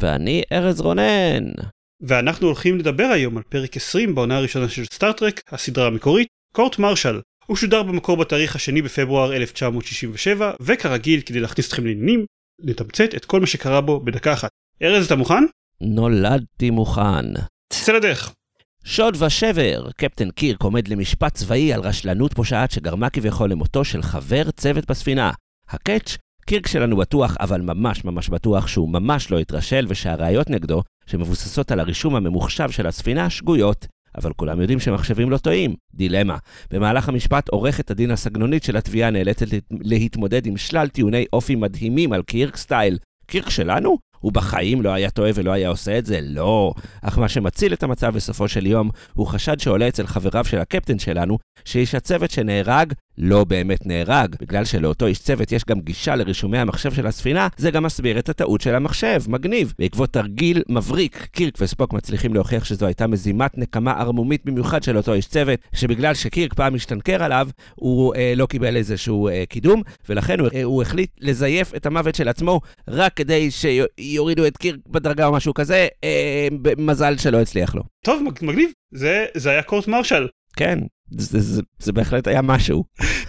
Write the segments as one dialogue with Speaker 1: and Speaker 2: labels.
Speaker 1: ואני ארז רונן.
Speaker 2: ואנחנו הולכים לדבר היום על פרק 20 בעונה הראשונה של סטארט-טרק, הסדרה המקורית, קורט מרשל. הוא שודר במקור בתאריך השני בפברואר 1967, וכרגיל, כדי להכניס אתכם לעניינים, נתמצת את כל מה שקרה בו בדקה אחת. ארז, אתה מוכן?
Speaker 1: נולדתי מוכן.
Speaker 2: צא לדרך.
Speaker 1: שוד ושבר, קפטן קירק עומד למשפט צבאי על רשלנות פושעת שגרמה כביכול למותו של חבר צוות בספינה. ה catch, קירק שלנו בטוח, אבל ממש ממש בטוח שהוא ממש לא התרשל ושהראיות נגדו, שמבוססות על הרישום הממוחשב של הספינה, שגויות. אבל כולם יודעים שמחשבים לא טועים. דילמה. במהלך המשפט, עורכת הדין הסגנונית של התביעה נאלצת להתמודד עם שלל טיעוני אופי מדהימים על קירק style. קירק שלנו? הוא בחיים לא היה טועה ולא היה עושה את זה? לא. אך מה שמציל את המצב בסופו של יום, הוא חשד שעולה אצל חבריו של הקפטן שלנו, שאיש הצוות שנהרג לא באמת נהרג. בגלל שלאותו איש צוות יש גם גישה לרישומי המחשב של הספינה, זה גם מסביר את הטעות של המחשב, מגניב. בעקבות תרגיל מבריק, קירק וספוק מצליחים להוכיח שזו הייתה מזימת נקמה ערמומית במיוחד של אותו איש צוות, שבגלל שקירק פעם השתנקר עליו, הוא אה, לא קיבל איזשהו אה, קידום, ולכן הוא, אה, הוא החליט לזייף את המוות של עצמו, רק כדי שיורידו את קירק בדרגה או משהו כזה, אה, מזל שלא הצליח לו.
Speaker 2: טוב, מגניב. זה, זה היה קורט מרשל.
Speaker 1: כן, זה, זה, זה בהחלט היה משהו.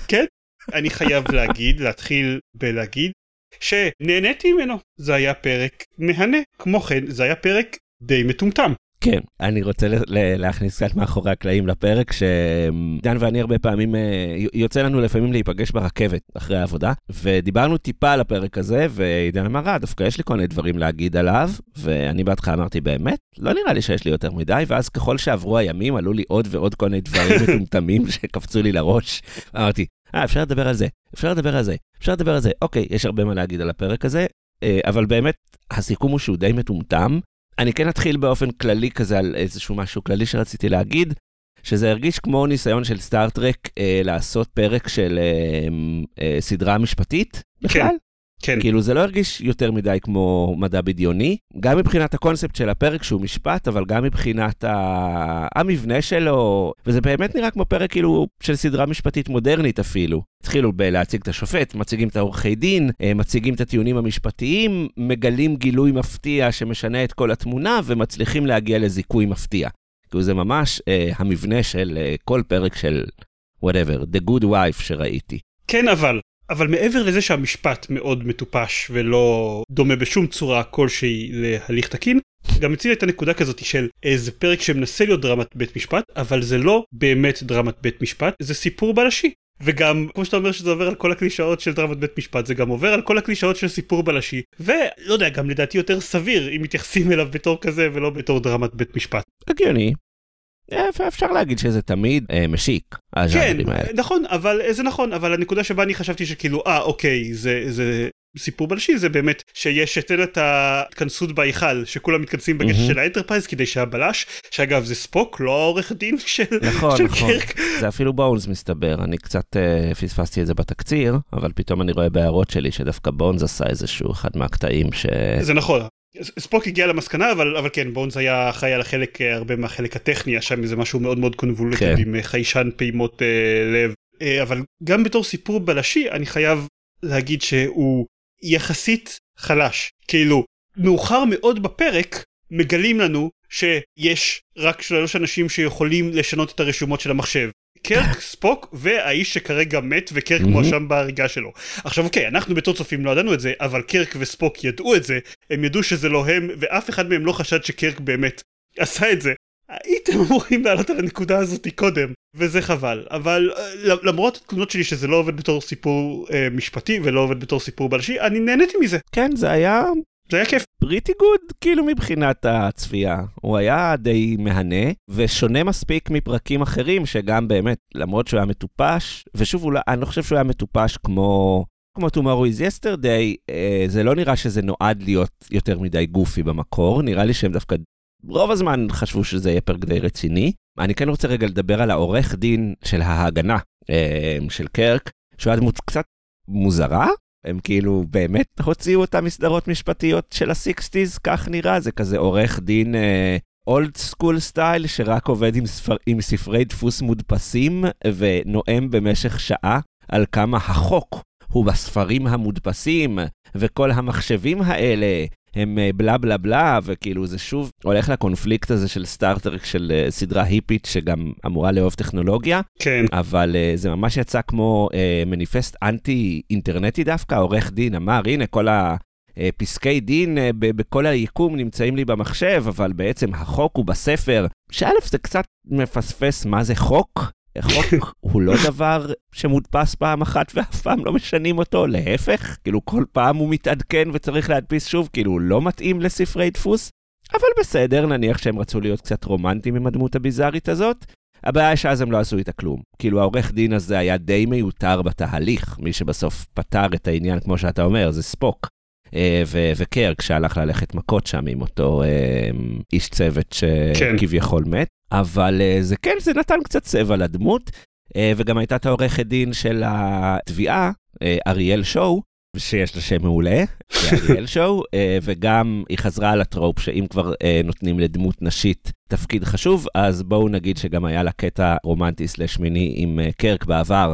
Speaker 2: כן, אני חייב להגיד, להתחיל בלהגיד, שנהניתי ממנו. זה היה פרק מהנה. כמו כן, זה היה פרק די מטומטם.
Speaker 1: כן, אני רוצה להכניס קצת מאחורי הקלעים לפרק, שדן ואני הרבה פעמים, אה, יוצא לנו לפעמים להיפגש ברכבת אחרי העבודה, ודיברנו טיפה על הפרק הזה, ועידן אמר, אה, דווקא יש לי כל מיני דברים להגיד עליו, ואני בהתחלה אמרתי, באמת? לא נראה לי שיש לי יותר מדי, ואז ככל שעברו הימים, עלו לי עוד ועוד כל מיני דברים מטומטמים שקפצו לי לראש. אמרתי, אה, אפשר לדבר על זה, אפשר לדבר על זה, אפשר לדבר על זה. אוקיי, יש הרבה מה להגיד על הפרק הזה, אה, אבל באמת, הסיכום הוא שהוא די מטומטם, אני כן אתחיל באופן כללי כזה על איזשהו משהו כללי שרציתי להגיד, שזה הרגיש כמו ניסיון של סטארט-טרק אה, לעשות פרק של אה, אה, סדרה משפטית בכלל.
Speaker 2: כן. כן.
Speaker 1: כאילו זה לא הרגיש יותר מדי כמו מדע בדיוני, גם מבחינת הקונספט של הפרק שהוא משפט, אבל גם מבחינת ה... המבנה שלו, וזה באמת נראה כמו פרק כאילו של סדרה משפטית מודרנית אפילו. התחילו בלהציג את השופט, מציגים את העורכי דין, אה, מציגים את הטיעונים המשפטי,ים מגלים גילוי מפתיע שמשנה את כל התמונה ומצליחים להגיע לזיכוי מפתיע. כאילו זה ממש אה, המבנה של אה, כל פרק של whatever, The Good Wife שראיתי.
Speaker 2: כן אבל, אבל מעבר לזה שהמשפט מאוד מטופש ולא דומה בשום צורה כלשהי להליך תקין, גם הציע את הנקודה כזאת של איזה פרק שמנסה להיות דרמת בית משפט, אבל זה לא באמת דרמת בית משפט, זה סיפור בלשי. וגם כמו שאתה אומר שזה עובר על כל הקלישאות של דרמת בית משפט זה גם עובר על כל הקלישאות של סיפור בלשי ולא יודע גם לדעתי יותר סביר אם מתייחסים אליו בתור כזה ולא בתור דרמת בית משפט.
Speaker 1: הגיוני. אפשר להגיד שזה תמיד אה, משיק, הז'אנרים
Speaker 2: כן,
Speaker 1: האלה.
Speaker 2: נכון, אבל זה נכון, אבל הנקודה שבה אני חשבתי שכאילו, אה, אוקיי, זה, זה סיפור בלשי, זה באמת שיש את את ההתכנסות בהיכל, שכולם מתכנסים בגשר
Speaker 1: מהמם.
Speaker 2: של האנטרפייז כדי שהבלש, שאגב זה ספוק, לא העורך דין של,
Speaker 1: נכון,
Speaker 2: של
Speaker 1: נכון.
Speaker 2: קירק.
Speaker 1: זה אפילו Bones מסתבר, אני קצת אה, פספסתי את זה בתקציר, אבל פתאום אני רואה בהערות שלי שדווקא Bones עשה איזשהו אחד מהקטעים ש...
Speaker 2: זה נכון. ספוק הגיע למסקנה אבל אבל כן בונס היה אחראי על החלק אה, הרבה מהחלק הטכני שם איזה משהו מאוד מאוד קונבולטי
Speaker 1: כן.
Speaker 2: עם אה, חיישן פעימות אה, לב אה, אבל גם בתור סיפור בלשי אני חייב להגיד שהוא יחסית חלש כאילו מאוחר מאוד בפרק מגלים לנו שיש רק שלוש אנשים שיכולים לשנות את הרשומות של המחשב. קרק, ספוק והאיש שכרגע מת וקרק. מואשם בהריגה שלו. עכשיו אוקיי, אנחנו בתור צופים לא ידענו את זה, אבל קרק וספוק ידעו את זה, הם ידעו שזה לא הם, ואף אחד מהם לא חשד שקרק באמת עשה את זה. הייתם אמורים לעלות על הנקודה הזאת קודם, וזה חבל. אבל אה, למרות התלונות שלי שזה לא עובד בתור סיפור אה, משפטי ולא עובד בתור סיפור בלשי, אני נהניתי מזה.
Speaker 1: כן, זה היה
Speaker 2: כיף.
Speaker 1: פריטי גוד, כאילו מבחינת הצפייה. הוא היה די מהנה, ושונה מספיק מפרקים אחרים, שגם באמת, למרות שהוא היה מטופש, ושוב, אולי, אני לא חושב שהוא היה מטופש כמו כמו Tomorrow is Yesterday, אה, זה לא נראה שזה נועד להיות יותר מדי goofy במקור, נראה לי שהם דווקא רוב הזמן חשבו שזה יהיה פרק די רציני. אני כן רוצה רגע לדבר על העורך דין של ההגנה אה, של קירק, שהוא היה דמות קצת מוזרה, הם כאילו באמת הוציאו אותה מסדרות משפטיות של ה sixties, כך נראה, זה כזה עורך דין old school style שרק עובד עם, ספר, עם ספרי דפוס מודפסים ונואם במשך שעה על כמה החוק הוא בספרים המודפסים, וכל המחשבים האלה הם אה, בלה בלה בלה, וכאילו זה שוב הולך לקונפליקט הזה של סטארטרק של uh, סדרה היפית שגם אמורה לאהוב טכנולוגיה.
Speaker 2: כן.
Speaker 1: אבל uh, זה ממש יצא כמו מניפסט אנטי אינטרנטי דווקא, עורך דין אמר, הנה כל הפסקי דין uh, בכל היקום נמצאים לי במחשב, אבל בעצם החוק הוא בספר, שא' זה קצת מפספס מה זה חוק. חוק הוא לא דבר שמודפס פעם אחת ואף פעם לא משנים אותו, להפך, כאילו כל פעם הוא מתעדכן וצריך להדפיס שוב, כאילו הוא לא מתאים לספרי דפוס, אבל בסדר, נניח שהם רצו להיות קצת רומנטיים עם הדמות הביזארית הזאת. הבעיה היא שאז הם לא עשו איתה כלום. כאילו העורך דין הזה היה די מיותר בתהליך, מי שבסוף פתר את העניין, כמו שאתה אומר, זה ספוק. אה, וקרק שהלך ללכת מכות שם עם אותו אה, איש צוות
Speaker 2: כן.
Speaker 1: שכביכול מת. אבל אה, זה כן, זה נתן קצת צבע לדמות, וגם הייתה את העורכת דין של התביעה, אריאל שואו, שיש לה שם מעולה, אריאל שואו, וגם היא חזרה על הטרופ שאם כבר נותנים לדמות נשית תפקיד חשוב, אז בואו נגיד שגם היה לה קטע רומנטי סלש מיני עם קרק בעבר,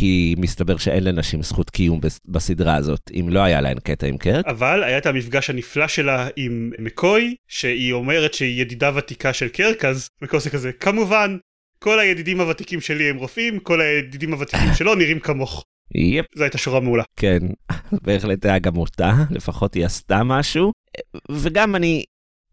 Speaker 1: כי מסתבר שאין לנשים זכות קיום בסדרה הזאת, אם לא היה להן קטע עם קרק.
Speaker 2: אבל היה את המפגש הנפלא שלה עם מקוי, שהיא אומרת שהיא ידידה ותיקה של קירק, אז מקוי זה כזה, כמובן, כל הידידים הוותיקים שלי הם רופאים, כל הידידים הוותיקים שלו נראים כמוך.
Speaker 1: Yep.
Speaker 2: זו הייתה שורה מעולה.
Speaker 1: כן, בהחלט היה גם אותה, לפחות היא עשתה משהו. וגם אני,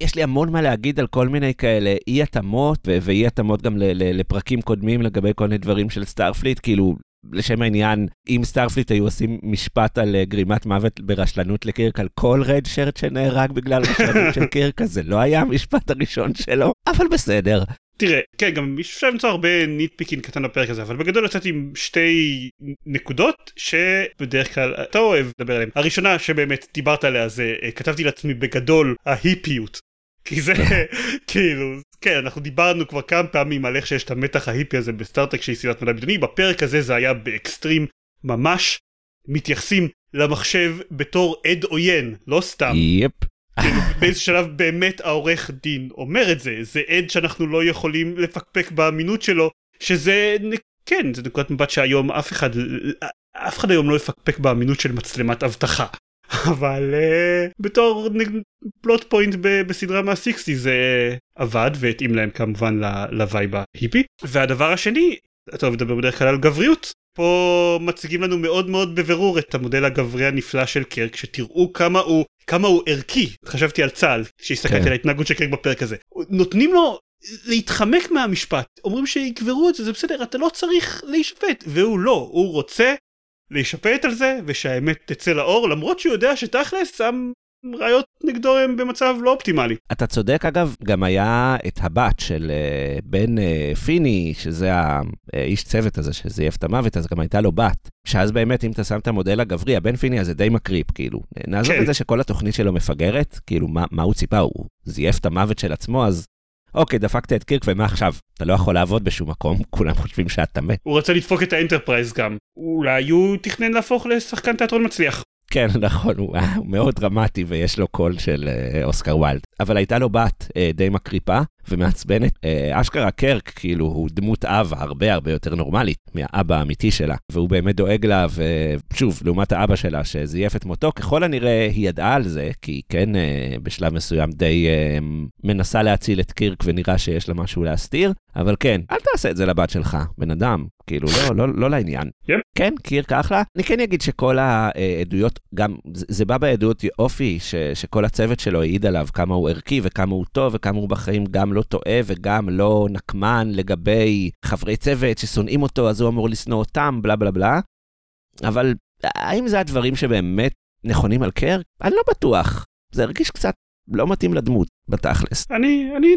Speaker 1: יש לי המון מה להגיד על כל מיני כאלה אי התאמות, ואי התאמות גם לפרקים קודמים לגבי כל מיני דברים של Starfleet, כאילו לשם העניין, אם Starfleet היו עושים משפט על אה, גרימת מוות ברשלנות לקירק על כל red shirt שנהרג בגלל רשלנות של קירק, אז זה לא היה המשפט הראשון שלו, אבל בסדר.
Speaker 2: תראה, כן, גם אפשר למצוא הרבה nitpicking קטן בפרק הזה, אבל בגדול יצאתי עם שתי נקודות שבדרך כלל אתה אוהב לדבר עליהן. הראשונה שבאמת דיברת עליה זה, אה, כתבתי לעצמי בגדול, ההיפיות. כי זה כאילו כן אנחנו דיברנו כבר כמה פעמים על איך שיש את המתח ההיפי הזה בסטארטרק שהיא סדרת מדע בדיוני בפרק הזה זה היה באקסטרים ממש מתייחסים למחשב בתור עד עוין לא סתם.
Speaker 1: yep.
Speaker 2: כאילו, באיזה שלב באמת העורך דין אומר את זה זה עד שאנחנו לא יכולים לפקפק באמינות שלו שזה כן זה נקודת מבט שהיום אף אחד אף אחד היום לא יפקפק באמינות של מצלמת אבטחה אבל אה, בתור plot point בסדרה מה sixties זה עבד והתאים להם כמובן ל vibe ההיפי. והדבר השני אתה לדבר בדרך כלל על גבריות פה מציגים לנו מאוד מאוד בבירור את המודל הגברי הנפלא של קרק שתראו כמה הוא כמה הוא ערכי. חשבתי על צה"ל שהסתכלתי כן. על ההתנהגות של קרק בפרק הזה. נותנים לו להתחמק מהמשפט. אומרים שיקברו את זה זה בסדר אתה לא צריך להישפט. והוא לא הוא רוצה להישפט על זה ושהאמת תצא לאור למרות שהוא יודע שתכלס ראיות נגדו הם במצב לא אופטימלי.
Speaker 1: אתה צודק אגב, גם היה את הבת של uh, בן uh, פיני, שזה האיש צוות הזה שזייף את המוות, אז גם הייתה לו בת. שאז באמת, אם אתה שם את המודל הגברי, הבן פיני הזה די מקריפ, כאילו. נעזוב כן. את זה שכל התוכנית שלו מפגרת, כאילו, מה, מה הוא ציפה? הוא זייף את המוות של עצמו, אז אוקיי, דפקת את קירק, ומה עכשיו? אתה לא יכול לעבוד בשום מקום, כולם חושבים שאתה מת.
Speaker 2: הוא רצה לדפוק את האנטרפרייז גם. אולי הוא תכנן להפוך לשחקן תיאטרון מצליח.
Speaker 1: כן, נכון, הוא, מאוד דרמטי ויש לו קול של אה, אוסקר ויילד. אבל הייתה לו בת אה, די מקריפה ומעצבנת. אה, אשכרה קרק, כאילו, הוא דמות אב הרבה הרבה יותר נורמלית מהאבא האמיתי שלה. והוא באמת דואג לה, ושוב, לעומת האבא שלה שזייף את מותו, ככל הנראה היא ידעה על זה, כי היא כן אה, בשלב מסוים די אה, מנסה להציל את קירק ונראה שיש לה משהו להסתיר. אבל כן, אל תעשה את זה לבת שלך, בן אדם, כאילו, לא, לא, לא לעניין.
Speaker 2: Yep.
Speaker 1: כן, קירק אחלה. אני כן אגיד שכל העדויות, גם, זה, זה בא בעדות אופי, ש, שכל הצוות שלו העיד עליו כמה הוא ערכי וכמה הוא טוב וכמה הוא בחיים גם לא טועה וגם לא נקמן לגבי חברי צוות ששונאים אותו, אז הוא אמור לשנוא אותם, בלה בלה בלה. אבל האם זה הדברים שבאמת נכונים על קרק? אני לא בטוח. זה הרגיש קצת לא מתאים לדמות, בתכלס.
Speaker 2: אני, אני,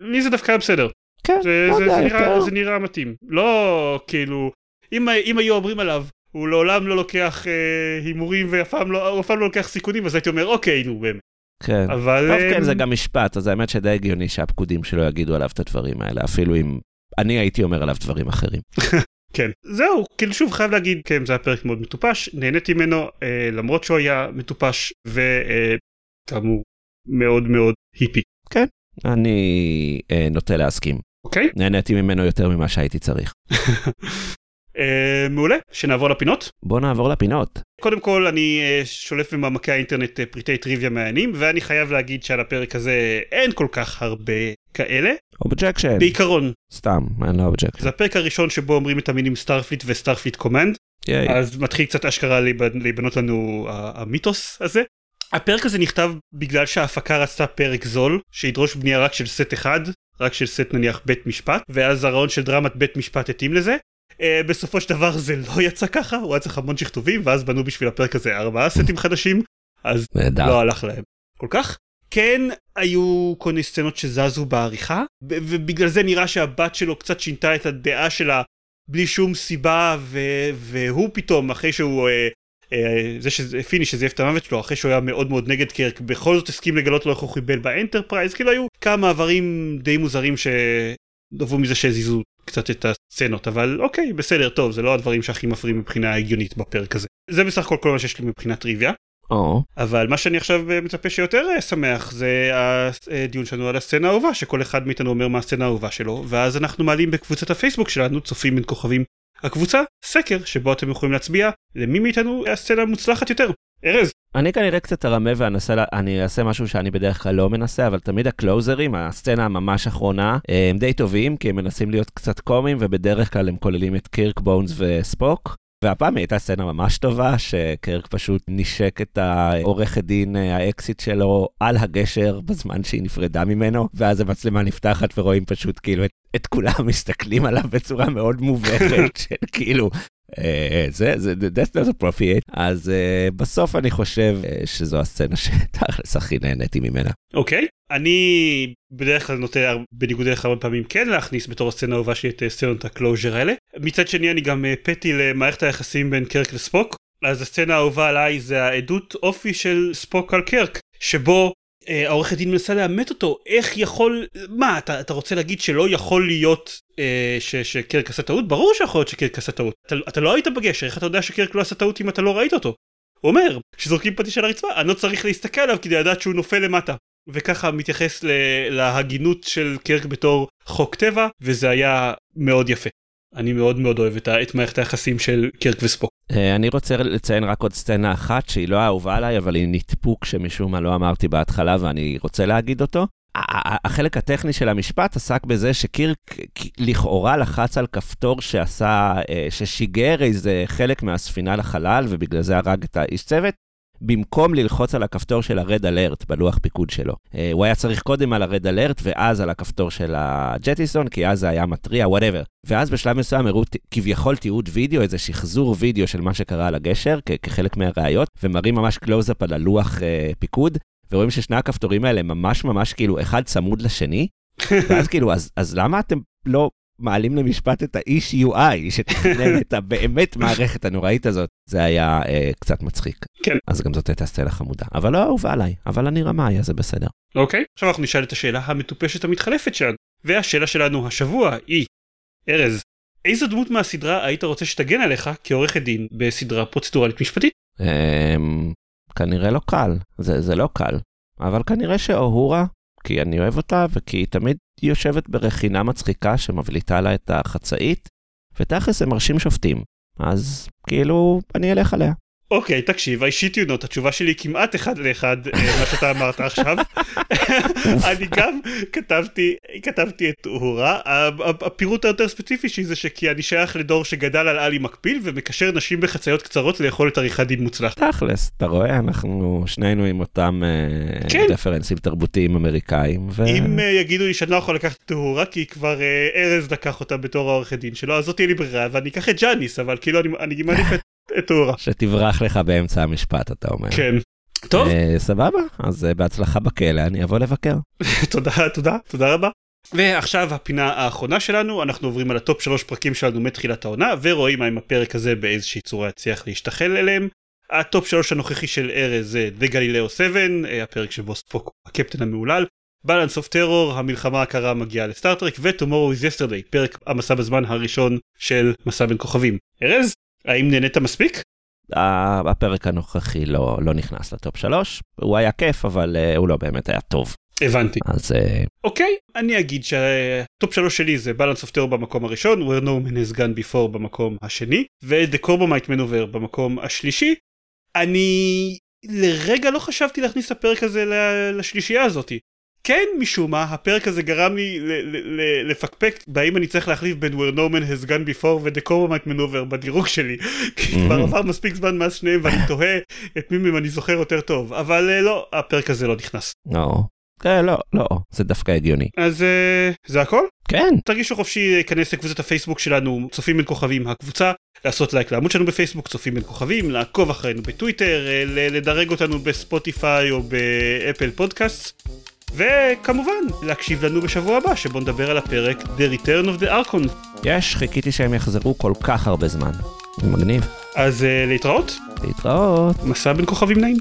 Speaker 2: לי זה דווקא בסדר.
Speaker 1: כן,
Speaker 2: זה, זה, זה, נראה, זה נראה מתאים. לא כאילו, אם, אם היו אומרים עליו, הוא לעולם לא לוקח אה, הימורים ואף פעם לא, לא לוקח סיכונים, אז הייתי אומר, אוקיי, נו באמת.
Speaker 1: כן.
Speaker 2: אבל...
Speaker 1: טוב, כן,
Speaker 2: אה,
Speaker 1: זה גם משפט, אז האמת שדי הגיוני שהפקודים שלו יגידו עליו את הדברים האלה, אפילו אם אני הייתי אומר עליו דברים אחרים.
Speaker 2: כן. זהו, כאילו שוב חייב להגיד, כן, זה היה פרק מאוד מטופש, נהניתי ממנו, אה, למרות שהוא היה מטופש, וכאמור, מאוד מאוד היפי.
Speaker 1: אני אה, נוטה להסכים.
Speaker 2: אוקיי?
Speaker 1: נהניתי ממנו יותר ממה שהייתי צריך.
Speaker 2: אה, מעולה, שנעבור לפינות.
Speaker 1: בוא נעבור לפינות.
Speaker 2: קודם כל אני אה, שולף במעמקי האינטרנט אה, פריטי טריוויה מעניינים ואני חייב להגיד שעל הפרק הזה אין כל כך הרבה כאלה
Speaker 1: objection.
Speaker 2: בעיקרון
Speaker 1: סתם, אין לו objection.
Speaker 2: זה הפרק הראשון שבו אומרים את המילים Starfleet ו Starfleet
Speaker 1: Command.
Speaker 2: אז מתחיל קצת אשכרה להיבנ- להיבנות לנו המיתוס הזה. הפרק הזה נכתב בגלל שההפקה רצתה פרק זול שידרוש בנייה רק של סט אחד רק של סט נניח בית משפט ואז הרעיון של דרמת בית משפט התאים לזה. אה, בסופו של דבר זה לא יצא ככה הוא היה צריך המון שכתובים ואז בנו בשביל הפרק הזה ארבעה סטים חדשים אז. לא הלך להם כל כך. כן היו כל מיני סצנות שזזו בעריכה ובגלל זה נראה שהבת שלו קצת שינתה את הדעה שלה בלי שום סיבה ו- והוא פתאום אחרי שהוא אה, אה, זה שזה פיני שזייף את המוות שלו אחרי שהוא היה מאוד מאוד נגד קירק בכל זאת הסכים לגלות לו איך הוא חיבל באנטרפרייז כאילו היו כמה מעברים די מוזרים שנבעו מזה שהזיזו קצת את הסצנות אבל אוקיי בסדר טוב זה לא הדברים שהכי מפריעים מבחינה הגיונית בפרק הזה זה בסך הכל כל מה שיש לי מבחינת טריוויה.
Speaker 1: או,
Speaker 2: אבל מה שאני עכשיו אה, מצפה שיותר אה, שמח זה הדיון שלנו על הסצנה האהובה שכל אחד מאיתנו אומר מה הסצנה האהובה שלו ואז אנחנו מעלים בקבוצת הפייסבוק שלנו צופים בין כוכבים הקבוצה סקר שבו אתם יכולים להצביע למי מאיתנו הסצנה המוצלחת יותר. ארז
Speaker 1: אני כנראה קצת ארמה ואנסה, לה- אני אעשה משהו שאני בדרך כלל לא מנסה, אבל תמיד הקלוזרים, הסצנה הממש אחרונה, אה, הם די טובים, כי הם מנסים להיות קצת קומיים, ובדרך כלל הם כוללים את קירק, בונס וספוק. והפעם היא הייתה סצנה ממש טובה, שקירק פשוט נשק את העורכת דין, אה, האקסית שלו, על הגשר בזמן שהיא נפרדה ממנו, ואז המצלמה נפתחת ורואים פשוט כאילו את, את כולם מסתכלים עליו בצורה מאוד מובכת, של כאילו, אה, זה, זה, that's not appropriate. אז אה, בסוף אני חושב אה, שזו הסצנה שתכלס הכי נהניתי ממנה.
Speaker 2: אוקיי אני בדרך כלל נוטה בניגוד אליך הרבה פעמים כן להכניס בתור הסצנה האהובה שלי את אה, סצנות ה closure האלה מצד שני אני גם אה, פטי למערכת היחסים בין קרק לספוק אז הסצנה האהובה עליי זה העדות אופי של ספוק על קרק שבו אה, העורכת דין מנסה לאמת אותו איך יכול מה אתה, אתה רוצה להגיד שלא יכול להיות אה, שקרק עשה טעות ברור שיכול להיות שקרק עשה טעות אתה, אתה לא היית בגשר איך אתה יודע שקרק לא עשה טעות אם אתה לא ראית אותו. הוא אומר שזורקים פטיש על הרצפה אני לא צריך להסתכל עליו כדי לדעת שהוא נופל למטה. וככה מתייחס להגינות של קרק בתור חוק טבע וזה היה מאוד יפה. אני מאוד מאוד אוהב את, את מערכת היחסים של קירק וספוק.
Speaker 1: אה, אני רוצה לציין רק עוד סצנה אחת שהיא לא אהובה עליי, אבל היא nitpick שמשום מה לא אמרתי בהתחלה ואני רוצה להגיד אותו. החלק הטכני של המשפט עסק בזה שקירק לכאורה לחץ על כפתור שעשה, אה, ששיגר איזה חלק מהספינה לחלל ובגלל זה הרג את האיש צוות, במקום ללחוץ על הכפתור של ה red alert בלוח פיקוד שלו. אה, הוא היה צריך קודם על ה red alert ואז על הכפתור של ה jettison, כי אז זה היה מתריע, whatever. ואז בשלב מסוים הראו כביכול תיעוד וידאו, איזה שחזור וידאו של מה שקרה על הגשר, כ- כחלק מהראיות, ומראים ממש קלוז-אפ על הלוח אה, פיקוד, ורואים ששני הכפתורים האלה ממש ממש כאילו אחד צמוד לשני, ואז כאילו, אז, אז למה אתם לא מעלים למשפט את האיש UI שתכנן את הבאמת מערכת הנוראית הזאת? זה היה אה, קצת מצחיק.
Speaker 2: כן.
Speaker 1: אז גם זאת הייתה סצנה חמודה. אבל לא אהובה עליי, אבל אני רמאי, אז זה בסדר.
Speaker 2: אוקיי עכשיו אנחנו נשאל את השאלה המטופשת המתחלפת שלנו. והשאלה שלנו השבוע היא ארז איזו דמות מהסדרה היית רוצה שתגן עליך כעורכת דין בסדרה פרוצדורלית משפטית?
Speaker 1: אמ, כנראה לא קל, זה, זה לא קל. אבל כנראה שאוהורה, כי אני אוהב אותה, וכי היא תמיד יושבת ברכינה מצחיקה שמבליטה לה את החצאית, ותכלס הם מרשים שופטים. אז כאילו, אני אלך עליה.
Speaker 2: אוקיי תקשיב you not התשובה שלי היא כמעט אחד לאחד אה, מה שאתה אמרת עכשיו. אני גם כתבתי כתבתי את אורה הפירוט היותר ספציפי שלי זה שכי אני שייך לדור שגדל על עלי מקביל ומקשר נשים בחצאיות קצרות ליכולת עריכת דין מוצלח.
Speaker 1: תכלס, אתה רואה, אנחנו שנינו עם אותם אה,
Speaker 2: כן.
Speaker 1: רפרנסים תרבותיים אמריקאים. ו...
Speaker 2: אם אה, יגידו לי שאני לא יכול לקחת את אורה כי כבר ארז לקח אותה בתור העורכת דין שלו אז זאת תהיה לי ברירה ואני אקח את ג'אניס אבל כאילו אני מעדיף את- את אורה.
Speaker 1: שתברח לך באמצע המשפט, אתה אומר.
Speaker 2: כן. טוב
Speaker 1: אה, סבבה, אז אה, בהצלחה בכלא, אני אבוא לבקר.
Speaker 2: תודה תודה תודה רבה. ועכשיו הפינה האחרונה שלנו, אנחנו עוברים על ה top שלוש פרקים שלנו מתחילת העונה, ורואים האם הפרק הזה באיזושהי צורה יצליח להשתחל אליהם. ה top שלוש הנוכחי של ארז זה The Galileo 7, הפרק שבו ספוק הוא הקפטן המהולל. Balance of Terror, המלחמה הקרה מגיעה לסטארטרק, ו-Tomorrow is Yesterday, פרק המסע בזמן הראשון של מסע בין כוכבים. ארז, האם נהנית מספיק?
Speaker 1: הפרק הנוכחי לא, לא נכנס ל top שלוש, הוא היה כיף, אבל אה, הוא לא באמת היה טוב.
Speaker 2: הבנתי.
Speaker 1: אז... אה...
Speaker 2: אוקיי, אני אגיד שה top שלוש שלי זה Balance of Terror במקום הראשון, Where No Man has gone before במקום השני, ו-The Corbomite Maneuver במקום השלישי. אני לרגע לא חשבתי להכניס את הפרק הזה לשלישייה הזאתי. כן משום מה הפרק הזה גרם לי לפקפק בהאם אני צריך להחליף בין where no man has gone before ו-the Corbomite maneuver בדירוג שלי כי כבר עבר מספיק זמן מאז שניהם ואני תוהה את מי מהם אני זוכר יותר טוב אבל לא הפרק הזה לא נכנס.
Speaker 1: לא. כן, לא, לא, זה דווקא הגיוני.
Speaker 2: אז זה הכל?
Speaker 1: כן.
Speaker 2: תרגישו חופשי להיכנס לקבוצת הפייסבוק שלנו, צופים בין כוכבים הקבוצה, לעשות לייק לעמוד שלנו בפייסבוק, צופים בין כוכבים, לעקוב אחרינו בטוויטר, לדרג אותנו בספוטיפיי או באפל פודקאסט. וכמובן, להקשיב לנו בשבוע הבא, שבו נדבר על הפרק The Return of the Archon.
Speaker 1: יש, חיכיתי שהם יחזרו כל כך הרבה זמן. מגניב.
Speaker 2: אז uh, להתראות.
Speaker 1: להתראות.
Speaker 2: מסע בין כוכבים נעים.